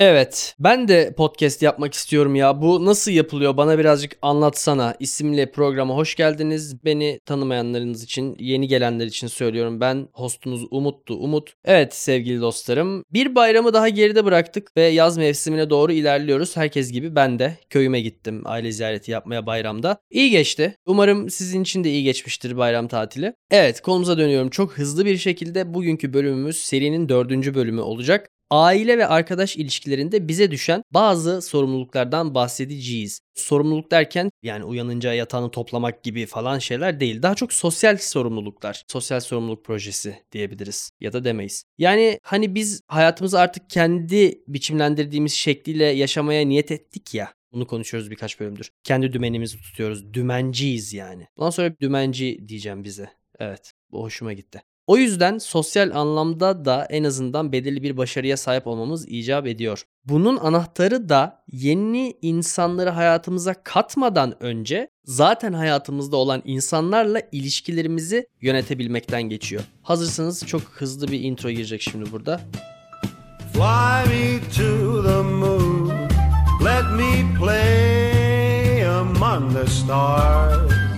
Evet, ben de podcast yapmak istiyorum ya. Bu nasıl yapılıyor? Bana birazcık anlatsana. İsimli programa hoş geldiniz. Beni tanımayanlarınız için, yeni gelenler için söylüyorum. Ben hostunuz Umut'tu. Umut. Evet sevgili dostlarım. Bir bayramı daha geride bıraktık ve yaz mevsimine doğru ilerliyoruz. Herkes gibi ben de köyüme gittim aile ziyareti yapmaya bayramda. İyi geçti. Umarım sizin için de iyi geçmiştir bayram tatili. Evet konumuza dönüyorum. Çok hızlı bir şekilde bugünkü bölümümüz serinin dördüncü bölümü olacak aile ve arkadaş ilişkilerinde bize düşen bazı sorumluluklardan bahsedeceğiz. Sorumluluk derken yani uyanınca yatağını toplamak gibi falan şeyler değil. Daha çok sosyal sorumluluklar. Sosyal sorumluluk projesi diyebiliriz ya da demeyiz. Yani hani biz hayatımızı artık kendi biçimlendirdiğimiz şekliyle yaşamaya niyet ettik ya. Bunu konuşuyoruz birkaç bölümdür. Kendi dümenimizi tutuyoruz. Dümenciyiz yani. Bundan sonra dümenci diyeceğim bize. Evet. Bu hoşuma gitti. O yüzden sosyal anlamda da en azından belirli bir başarıya sahip olmamız icap ediyor. Bunun anahtarı da yeni insanları hayatımıza katmadan önce zaten hayatımızda olan insanlarla ilişkilerimizi yönetebilmekten geçiyor. Hazırsanız çok hızlı bir intro girecek şimdi burada. Fly me to the moon, let me play among the stars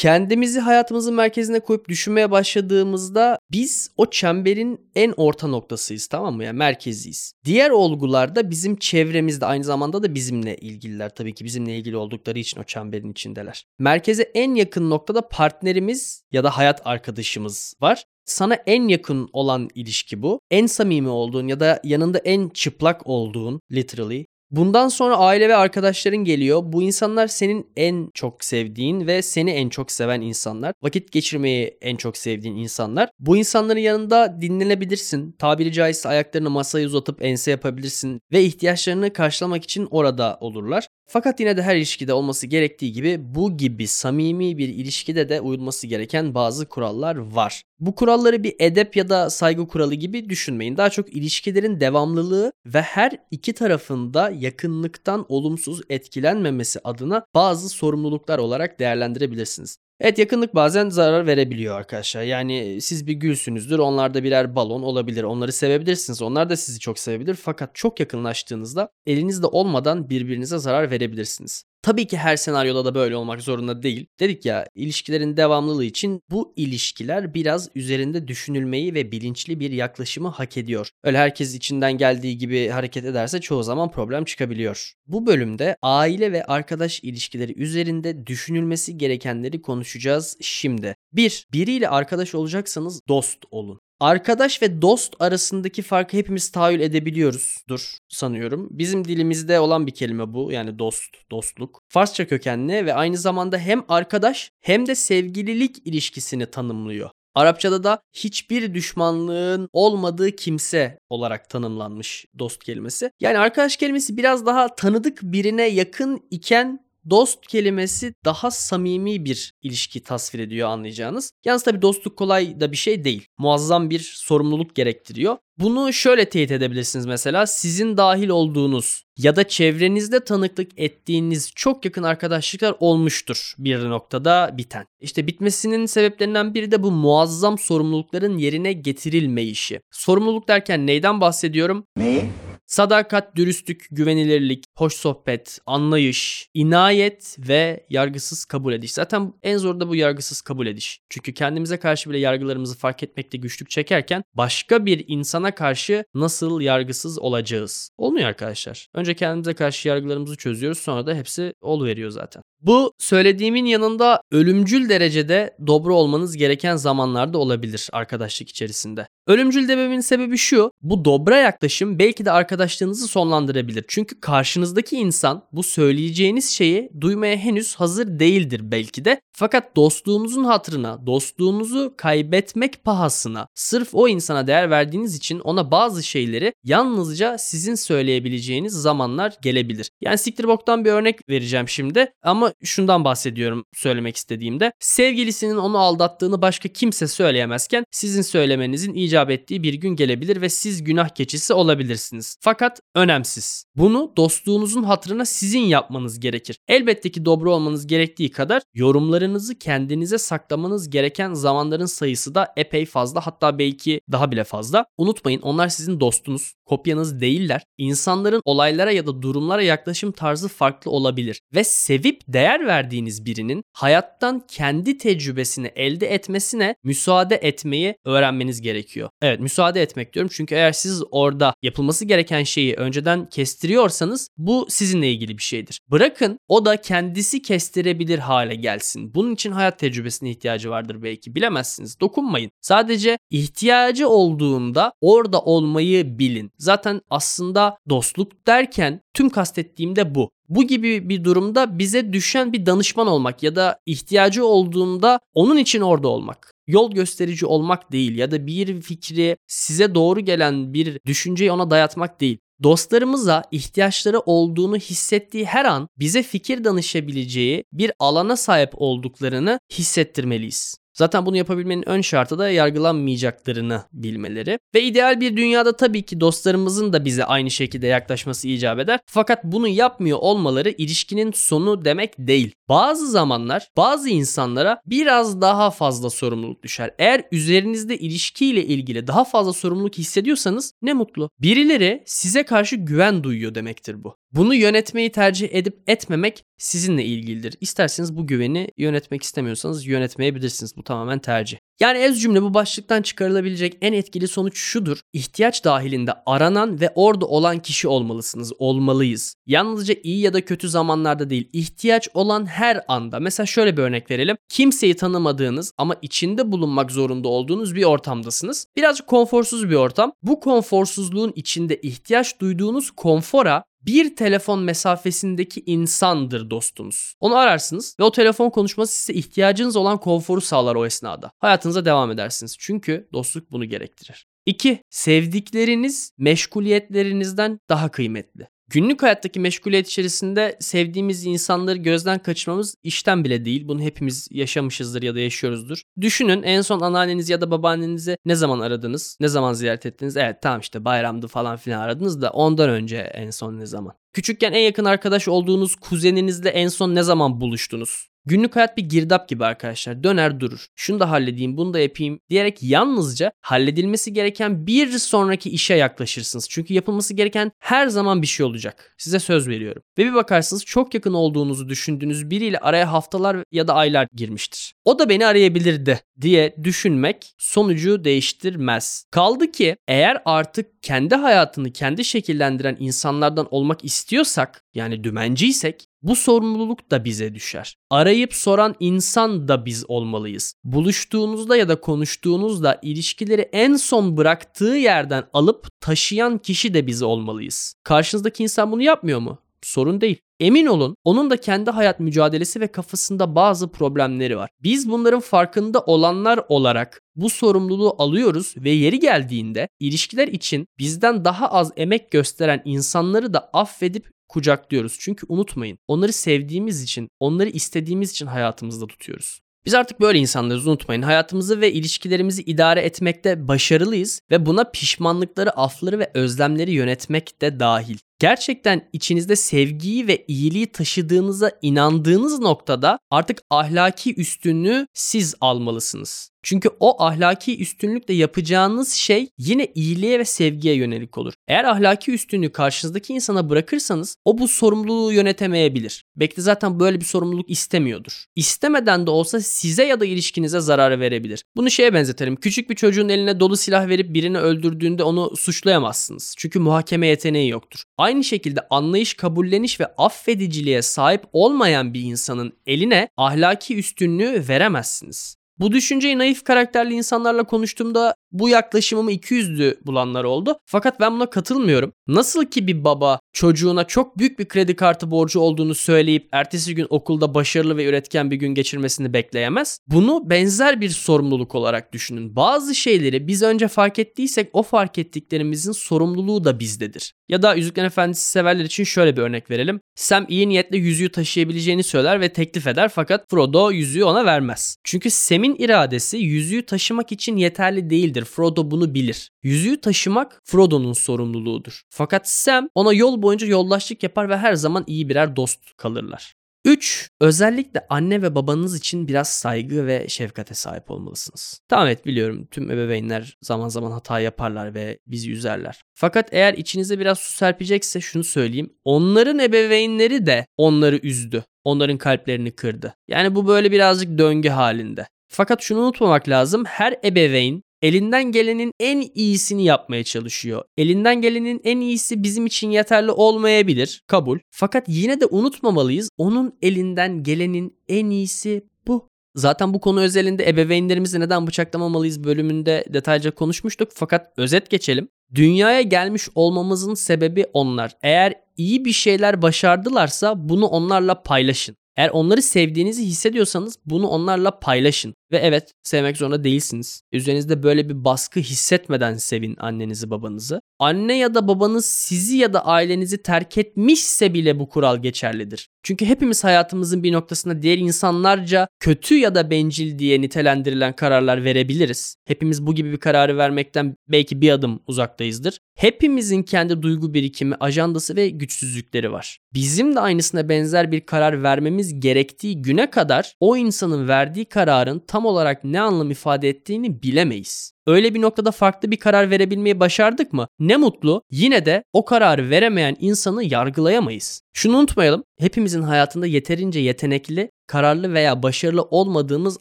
kendimizi hayatımızın merkezine koyup düşünmeye başladığımızda biz o çemberin en orta noktasıyız tamam mı? Yani merkeziyiz. Diğer olgularda bizim çevremizde aynı zamanda da bizimle ilgililer tabii ki bizimle ilgili oldukları için o çemberin içindeler. Merkeze en yakın noktada partnerimiz ya da hayat arkadaşımız var. Sana en yakın olan ilişki bu. En samimi olduğun ya da yanında en çıplak olduğun literally Bundan sonra aile ve arkadaşların geliyor. Bu insanlar senin en çok sevdiğin ve seni en çok seven insanlar. Vakit geçirmeyi en çok sevdiğin insanlar. Bu insanların yanında dinlenebilirsin. Tabiri caizse ayaklarını masaya uzatıp ense yapabilirsin ve ihtiyaçlarını karşılamak için orada olurlar. Fakat yine de her ilişkide olması gerektiği gibi bu gibi samimi bir ilişkide de uyulması gereken bazı kurallar var. Bu kuralları bir edep ya da saygı kuralı gibi düşünmeyin. Daha çok ilişkilerin devamlılığı ve her iki tarafında yakınlıktan olumsuz etkilenmemesi adına bazı sorumluluklar olarak değerlendirebilirsiniz. Evet yakınlık bazen zarar verebiliyor arkadaşlar. Yani siz bir gülsünüzdür. Onlar da birer balon olabilir. Onları sevebilirsiniz. Onlar da sizi çok sevebilir. Fakat çok yakınlaştığınızda elinizde olmadan birbirinize zarar verebilirsiniz. Tabii ki her senaryoda da böyle olmak zorunda değil. Dedik ya ilişkilerin devamlılığı için bu ilişkiler biraz üzerinde düşünülmeyi ve bilinçli bir yaklaşımı hak ediyor. Öyle herkes içinden geldiği gibi hareket ederse çoğu zaman problem çıkabiliyor. Bu bölümde aile ve arkadaş ilişkileri üzerinde düşünülmesi gerekenleri konuşacağız şimdi. 1. Biriyle arkadaş olacaksanız dost olun. Arkadaş ve dost arasındaki farkı hepimiz tahayyül edebiliyoruzdur sanıyorum. Bizim dilimizde olan bir kelime bu yani dost, dostluk. Farsça kökenli ve aynı zamanda hem arkadaş hem de sevgililik ilişkisini tanımlıyor. Arapçada da hiçbir düşmanlığın olmadığı kimse olarak tanımlanmış dost kelimesi. Yani arkadaş kelimesi biraz daha tanıdık birine yakın iken Dost kelimesi daha samimi bir ilişki tasvir ediyor anlayacağınız. Yalnız tabii dostluk kolay da bir şey değil. Muazzam bir sorumluluk gerektiriyor. Bunu şöyle teyit edebilirsiniz mesela sizin dahil olduğunuz ya da çevrenizde tanıklık ettiğiniz çok yakın arkadaşlıklar olmuştur bir noktada biten. İşte bitmesinin sebeplerinden biri de bu muazzam sorumlulukların yerine getirilmeyişi. Sorumluluk derken neyden bahsediyorum? Neyi? Sadakat, dürüstlük, güvenilirlik, hoş sohbet, anlayış, inayet ve yargısız kabul ediş. Zaten en zor da bu yargısız kabul ediş. Çünkü kendimize karşı bile yargılarımızı fark etmekte güçlük çekerken başka bir insana karşı nasıl yargısız olacağız? Olmuyor arkadaşlar. Önce kendimize karşı yargılarımızı çözüyoruz sonra da hepsi ol veriyor zaten. Bu söylediğimin yanında ölümcül derecede dobra olmanız gereken zamanlarda olabilir arkadaşlık içerisinde. Ölümcül dememin sebebi şu. Bu dobra yaklaşım belki de arkadaşlığınızı sonlandırabilir. Çünkü karşınızdaki insan bu söyleyeceğiniz şeyi duymaya henüz hazır değildir belki de. Fakat dostluğumuzun hatırına, dostluğumuzu kaybetmek pahasına sırf o insana değer verdiğiniz için ona bazı şeyleri yalnızca sizin söyleyebileceğiniz zamanlar gelebilir. Yani siktir boktan bir örnek vereceğim şimdi ama şundan bahsediyorum söylemek istediğimde. Sevgilisinin onu aldattığını başka kimse söyleyemezken sizin söylemenizin icap icap ettiği bir gün gelebilir ve siz günah keçisi olabilirsiniz. Fakat önemsiz. Bunu dostluğunuzun hatırına sizin yapmanız gerekir. Elbette ki dobro olmanız gerektiği kadar yorumlarınızı kendinize saklamanız gereken zamanların sayısı da epey fazla hatta belki daha bile fazla. Unutmayın onlar sizin dostunuz, kopyanız değiller. İnsanların olaylara ya da durumlara yaklaşım tarzı farklı olabilir ve sevip değer verdiğiniz birinin hayattan kendi tecrübesini elde etmesine müsaade etmeyi öğrenmeniz gerekiyor. Evet müsaade etmek diyorum çünkü eğer siz orada yapılması gereken şeyi önceden kestiriyorsanız bu sizinle ilgili bir şeydir. Bırakın o da kendisi kestirebilir hale gelsin. Bunun için hayat tecrübesine ihtiyacı vardır belki bilemezsiniz. Dokunmayın. Sadece ihtiyacı olduğunda orada olmayı bilin. Zaten aslında dostluk derken tüm kastettiğim de bu. Bu gibi bir durumda bize düşen bir danışman olmak ya da ihtiyacı olduğunda onun için orada olmak. Yol gösterici olmak değil ya da bir fikri size doğru gelen bir düşünceyi ona dayatmak değil. Dostlarımıza ihtiyaçları olduğunu hissettiği her an bize fikir danışabileceği bir alana sahip olduklarını hissettirmeliyiz. Zaten bunu yapabilmenin ön şartı da yargılanmayacaklarını bilmeleri. Ve ideal bir dünyada tabii ki dostlarımızın da bize aynı şekilde yaklaşması icap eder. Fakat bunu yapmıyor olmaları ilişkinin sonu demek değil. Bazı zamanlar bazı insanlara biraz daha fazla sorumluluk düşer. Eğer üzerinizde ilişkiyle ilgili daha fazla sorumluluk hissediyorsanız ne mutlu. Birileri size karşı güven duyuyor demektir bu. Bunu yönetmeyi tercih edip etmemek sizinle ilgilidir. İsterseniz bu güveni yönetmek istemiyorsanız yönetmeyebilirsiniz. Bu tamamen tercih. Yani ez cümle bu başlıktan çıkarılabilecek en etkili sonuç şudur. İhtiyaç dahilinde aranan ve orada olan kişi olmalısınız, olmalıyız. Yalnızca iyi ya da kötü zamanlarda değil, ihtiyaç olan her anda. Mesela şöyle bir örnek verelim. Kimseyi tanımadığınız ama içinde bulunmak zorunda olduğunuz bir ortamdasınız. Birazcık konforsuz bir ortam. Bu konforsuzluğun içinde ihtiyaç duyduğunuz konfora bir telefon mesafesindeki insandır dostunuz. Onu ararsınız ve o telefon konuşması size ihtiyacınız olan konforu sağlar o esnada. Hayatınıza devam edersiniz. Çünkü dostluk bunu gerektirir. 2. Sevdikleriniz meşguliyetlerinizden daha kıymetli. Günlük hayattaki meşguliyet içerisinde sevdiğimiz insanları gözden kaçırmamız işten bile değil. Bunu hepimiz yaşamışızdır ya da yaşıyoruzdur. Düşünün en son anneanneniz ya da babaannenizi ne zaman aradınız? Ne zaman ziyaret ettiniz? Evet tamam işte bayramdı falan filan aradınız da ondan önce en son ne zaman? Küçükken en yakın arkadaş olduğunuz kuzeninizle en son ne zaman buluştunuz? Günlük hayat bir girdap gibi arkadaşlar. Döner durur. Şunu da halledeyim, bunu da yapayım diyerek yalnızca halledilmesi gereken bir sonraki işe yaklaşırsınız. Çünkü yapılması gereken her zaman bir şey olacak. Size söz veriyorum. Ve bir bakarsınız çok yakın olduğunuzu düşündüğünüz biriyle araya haftalar ya da aylar girmiştir. O da beni arayabilirdi diye düşünmek sonucu değiştirmez. Kaldı ki eğer artık kendi hayatını kendi şekillendiren insanlardan olmak istiyorsak yani dümenciysek bu sorumluluk da bize düşer. Arayıp soran insan da biz olmalıyız. Buluştuğunuzda ya da konuştuğunuzda ilişkileri en son bıraktığı yerden alıp taşıyan kişi de biz olmalıyız. Karşınızdaki insan bunu yapmıyor mu? Sorun değil. Emin olun onun da kendi hayat mücadelesi ve kafasında bazı problemleri var. Biz bunların farkında olanlar olarak bu sorumluluğu alıyoruz ve yeri geldiğinde ilişkiler için bizden daha az emek gösteren insanları da affedip kucaklıyoruz. Çünkü unutmayın onları sevdiğimiz için, onları istediğimiz için hayatımızda tutuyoruz. Biz artık böyle insanlarız unutmayın. Hayatımızı ve ilişkilerimizi idare etmekte başarılıyız ve buna pişmanlıkları, afları ve özlemleri yönetmek de dahil. Gerçekten içinizde sevgiyi ve iyiliği taşıdığınıza inandığınız noktada artık ahlaki üstünlüğü siz almalısınız. Çünkü o ahlaki üstünlükle yapacağınız şey yine iyiliğe ve sevgiye yönelik olur. Eğer ahlaki üstünlüğü karşınızdaki insana bırakırsanız o bu sorumluluğu yönetemeyebilir. Belki de zaten böyle bir sorumluluk istemiyordur. İstemeden de olsa size ya da ilişkinize zarar verebilir. Bunu şeye benzetelim. Küçük bir çocuğun eline dolu silah verip birini öldürdüğünde onu suçlayamazsınız. Çünkü muhakeme yeteneği yoktur. Aynı şekilde anlayış, kabulleniş ve affediciliğe sahip olmayan bir insanın eline ahlaki üstünlüğü veremezsiniz. Bu düşünceyi naif karakterli insanlarla konuştuğumda bu yaklaşımımı 200'lü bulanlar oldu. Fakat ben buna katılmıyorum. Nasıl ki bir baba çocuğuna çok büyük bir kredi kartı borcu olduğunu söyleyip ertesi gün okulda başarılı ve üretken bir gün geçirmesini bekleyemez. Bunu benzer bir sorumluluk olarak düşünün. Bazı şeyleri biz önce fark ettiysek o fark ettiklerimizin sorumluluğu da bizdedir. Ya da Yüzüklerin Efendisi severler için şöyle bir örnek verelim. Sam iyi niyetle yüzüğü taşıyabileceğini söyler ve teklif eder fakat Frodo yüzüğü ona vermez. Çünkü Sam'in iradesi yüzüğü taşımak için yeterli değildir. Frodo bunu bilir. Yüzüğü taşımak Frodo'nun sorumluluğudur. Fakat Sam ona yol boyunca yoldaşlık yapar ve her zaman iyi birer dost kalırlar. 3. Özellikle anne ve babanız için biraz saygı ve şefkate sahip olmalısınız. Tamam evet biliyorum tüm ebeveynler zaman zaman hata yaparlar ve bizi üzerler. Fakat eğer içinize biraz su serpecekse şunu söyleyeyim. Onların ebeveynleri de onları üzdü. Onların kalplerini kırdı. Yani bu böyle birazcık döngü halinde. Fakat şunu unutmamak lazım. Her ebeveyn elinden gelenin en iyisini yapmaya çalışıyor. Elinden gelenin en iyisi bizim için yeterli olmayabilir. Kabul. Fakat yine de unutmamalıyız. Onun elinden gelenin en iyisi bu. Zaten bu konu özelinde ebeveynlerimizi neden bıçaklamamalıyız bölümünde detaylıca konuşmuştuk. Fakat özet geçelim. Dünyaya gelmiş olmamızın sebebi onlar. Eğer iyi bir şeyler başardılarsa bunu onlarla paylaşın. Eğer onları sevdiğinizi hissediyorsanız bunu onlarla paylaşın. Ve evet sevmek zorunda değilsiniz. Üzerinizde böyle bir baskı hissetmeden sevin annenizi babanızı. Anne ya da babanız sizi ya da ailenizi terk etmişse bile bu kural geçerlidir. Çünkü hepimiz hayatımızın bir noktasında diğer insanlarca kötü ya da bencil diye nitelendirilen kararlar verebiliriz. Hepimiz bu gibi bir kararı vermekten belki bir adım uzaktayızdır. Hepimizin kendi duygu birikimi, ajandası ve güçsüzlükleri var. Bizim de aynısına benzer bir karar vermemiz gerektiği güne kadar o insanın verdiği kararın tam olarak ne anlam ifade ettiğini bilemeyiz. Öyle bir noktada farklı bir karar verebilmeyi başardık mı? Ne mutlu. Yine de o kararı veremeyen insanı yargılayamayız. Şunu unutmayalım. Hepimizin hayatında yeterince yetenekli, kararlı veya başarılı olmadığımız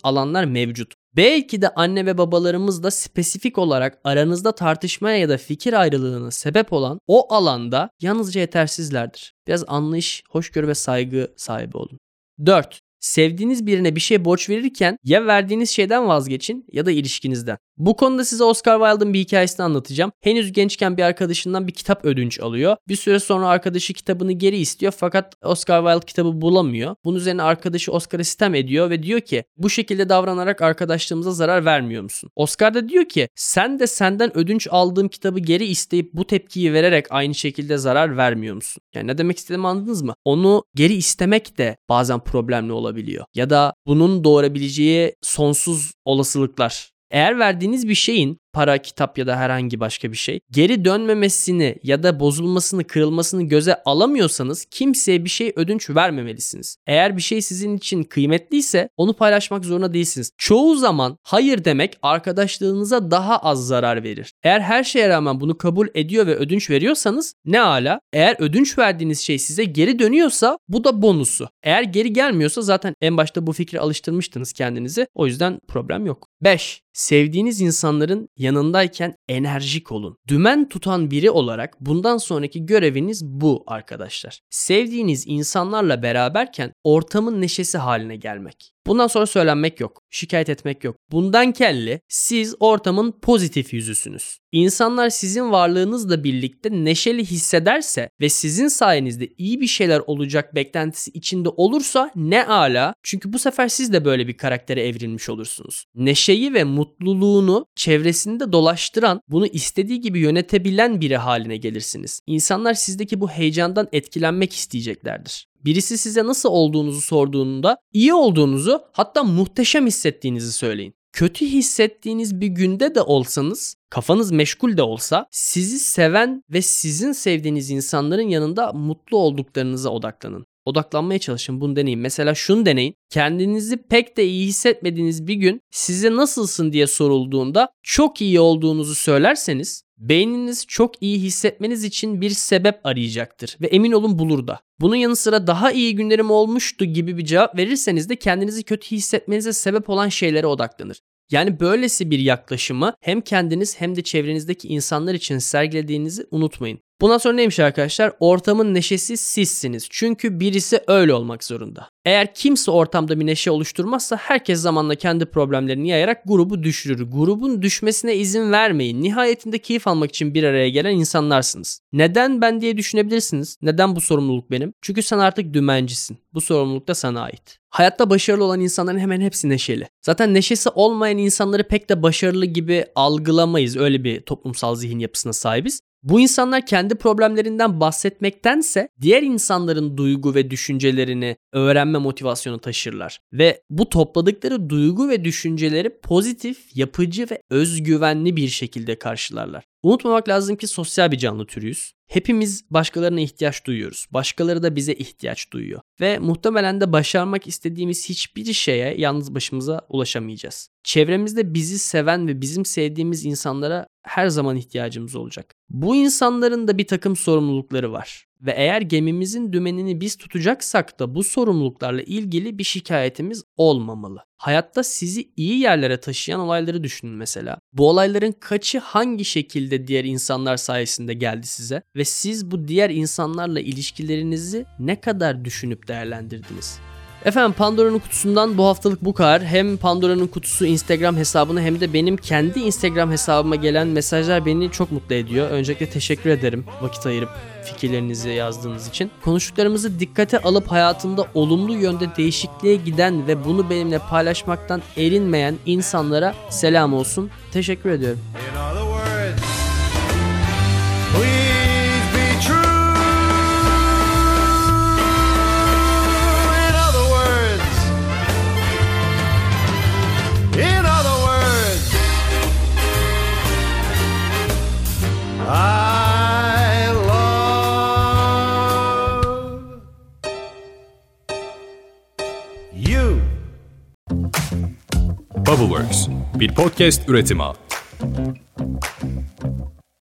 alanlar mevcut. Belki de anne ve babalarımız da spesifik olarak aranızda tartışmaya ya da fikir ayrılığına sebep olan o alanda yalnızca yetersizlerdir. Biraz anlayış, hoşgörü ve saygı sahibi olun. 4. Sevdiğiniz birine bir şey borç verirken ya verdiğiniz şeyden vazgeçin ya da ilişkinizden. Bu konuda size Oscar Wilde'ın bir hikayesini anlatacağım. Henüz gençken bir arkadaşından bir kitap ödünç alıyor. Bir süre sonra arkadaşı kitabını geri istiyor fakat Oscar Wilde kitabı bulamıyor. Bunun üzerine arkadaşı Oscar'a sistem ediyor ve diyor ki bu şekilde davranarak arkadaşlığımıza zarar vermiyor musun? Oscar da diyor ki sen de senden ödünç aldığım kitabı geri isteyip bu tepkiyi vererek aynı şekilde zarar vermiyor musun? Yani ne demek istediğimi anladınız mı? Onu geri istemek de bazen problemli olabiliyor. Ya da bunun doğurabileceği sonsuz olasılıklar eğer verdiğiniz bir şeyin para, kitap ya da herhangi başka bir şey geri dönmemesini ya da bozulmasını, kırılmasını göze alamıyorsanız kimseye bir şey ödünç vermemelisiniz. Eğer bir şey sizin için kıymetliyse onu paylaşmak zorunda değilsiniz. Çoğu zaman hayır demek arkadaşlığınıza daha az zarar verir. Eğer her şeye rağmen bunu kabul ediyor ve ödünç veriyorsanız ne ala. Eğer ödünç verdiğiniz şey size geri dönüyorsa bu da bonusu. Eğer geri gelmiyorsa zaten en başta bu fikri alıştırmıştınız kendinize. O yüzden problem yok. 5. Sevdiğiniz insanların yanındayken enerjik olun. Dümen tutan biri olarak bundan sonraki göreviniz bu arkadaşlar. Sevdiğiniz insanlarla beraberken ortamın neşesi haline gelmek. Bundan sonra söylenmek yok. Şikayet etmek yok. Bundan kelli siz ortamın pozitif yüzüsünüz. İnsanlar sizin varlığınızla birlikte neşeli hissederse ve sizin sayenizde iyi bir şeyler olacak beklentisi içinde olursa ne ala. Çünkü bu sefer siz de böyle bir karaktere evrilmiş olursunuz. Neşeyi ve mutluluğunu çevresinde dolaştıran, bunu istediği gibi yönetebilen biri haline gelirsiniz. İnsanlar sizdeki bu heyecandan etkilenmek isteyeceklerdir. Birisi size nasıl olduğunuzu sorduğunda iyi olduğunuzu hatta muhteşem hissettiğinizi söyleyin. Kötü hissettiğiniz bir günde de olsanız, kafanız meşgul de olsa sizi seven ve sizin sevdiğiniz insanların yanında mutlu olduklarınıza odaklanın. Odaklanmaya çalışın bunu deneyin. Mesela şunu deneyin. Kendinizi pek de iyi hissetmediğiniz bir gün size nasılsın diye sorulduğunda çok iyi olduğunuzu söylerseniz beyniniz çok iyi hissetmeniz için bir sebep arayacaktır ve emin olun bulur da. Bunun yanı sıra daha iyi günlerim olmuştu gibi bir cevap verirseniz de kendinizi kötü hissetmenize sebep olan şeylere odaklanır. Yani böylesi bir yaklaşımı hem kendiniz hem de çevrenizdeki insanlar için sergilediğinizi unutmayın. Bundan sonra neymiş arkadaşlar? Ortamın neşesi sizsiniz. Çünkü birisi öyle olmak zorunda. Eğer kimse ortamda bir neşe oluşturmazsa herkes zamanla kendi problemlerini yayarak grubu düşürür. Grubun düşmesine izin vermeyin. Nihayetinde keyif almak için bir araya gelen insanlarsınız. Neden ben diye düşünebilirsiniz. Neden bu sorumluluk benim? Çünkü sen artık dümencisin. Bu sorumluluk da sana ait. Hayatta başarılı olan insanların hemen hepsi neşeli. Zaten neşesi olmayan insanları pek de başarılı gibi algılamayız. Öyle bir toplumsal zihin yapısına sahibiz. Bu insanlar kendi problemlerinden bahsetmektense diğer insanların duygu ve düşüncelerini öğrenme motivasyonu taşırlar. Ve bu topladıkları duygu ve düşünceleri pozitif, yapıcı ve özgüvenli bir şekilde karşılarlar. Unutmamak lazım ki sosyal bir canlı türüyüz. Hepimiz başkalarına ihtiyaç duyuyoruz. Başkaları da bize ihtiyaç duyuyor. Ve muhtemelen de başarmak istediğimiz hiçbir şeye yalnız başımıza ulaşamayacağız. Çevremizde bizi seven ve bizim sevdiğimiz insanlara her zaman ihtiyacımız olacak. Bu insanların da bir takım sorumlulukları var. Ve eğer gemimizin dümenini biz tutacaksak da bu sorumluluklarla ilgili bir şikayetimiz olmamalı. Hayatta sizi iyi yerlere taşıyan olayları düşünün mesela. Bu olayların kaçı hangi şekilde diğer insanlar sayesinde geldi size ve siz bu diğer insanlarla ilişkilerinizi ne kadar düşünüp değerlendirdiniz? Efendim Pandora'nın kutusundan bu haftalık bu kadar. Hem Pandora'nın kutusu Instagram hesabına hem de benim kendi Instagram hesabıma gelen mesajlar beni çok mutlu ediyor. Öncelikle teşekkür ederim vakit ayırıp fikirlerinizi yazdığınız için. Konuştuklarımızı dikkate alıp hayatında olumlu yönde değişikliğe giden ve bunu benimle paylaşmaktan erinmeyen insanlara selam olsun. Teşekkür ediyorum. Podcast üretimi.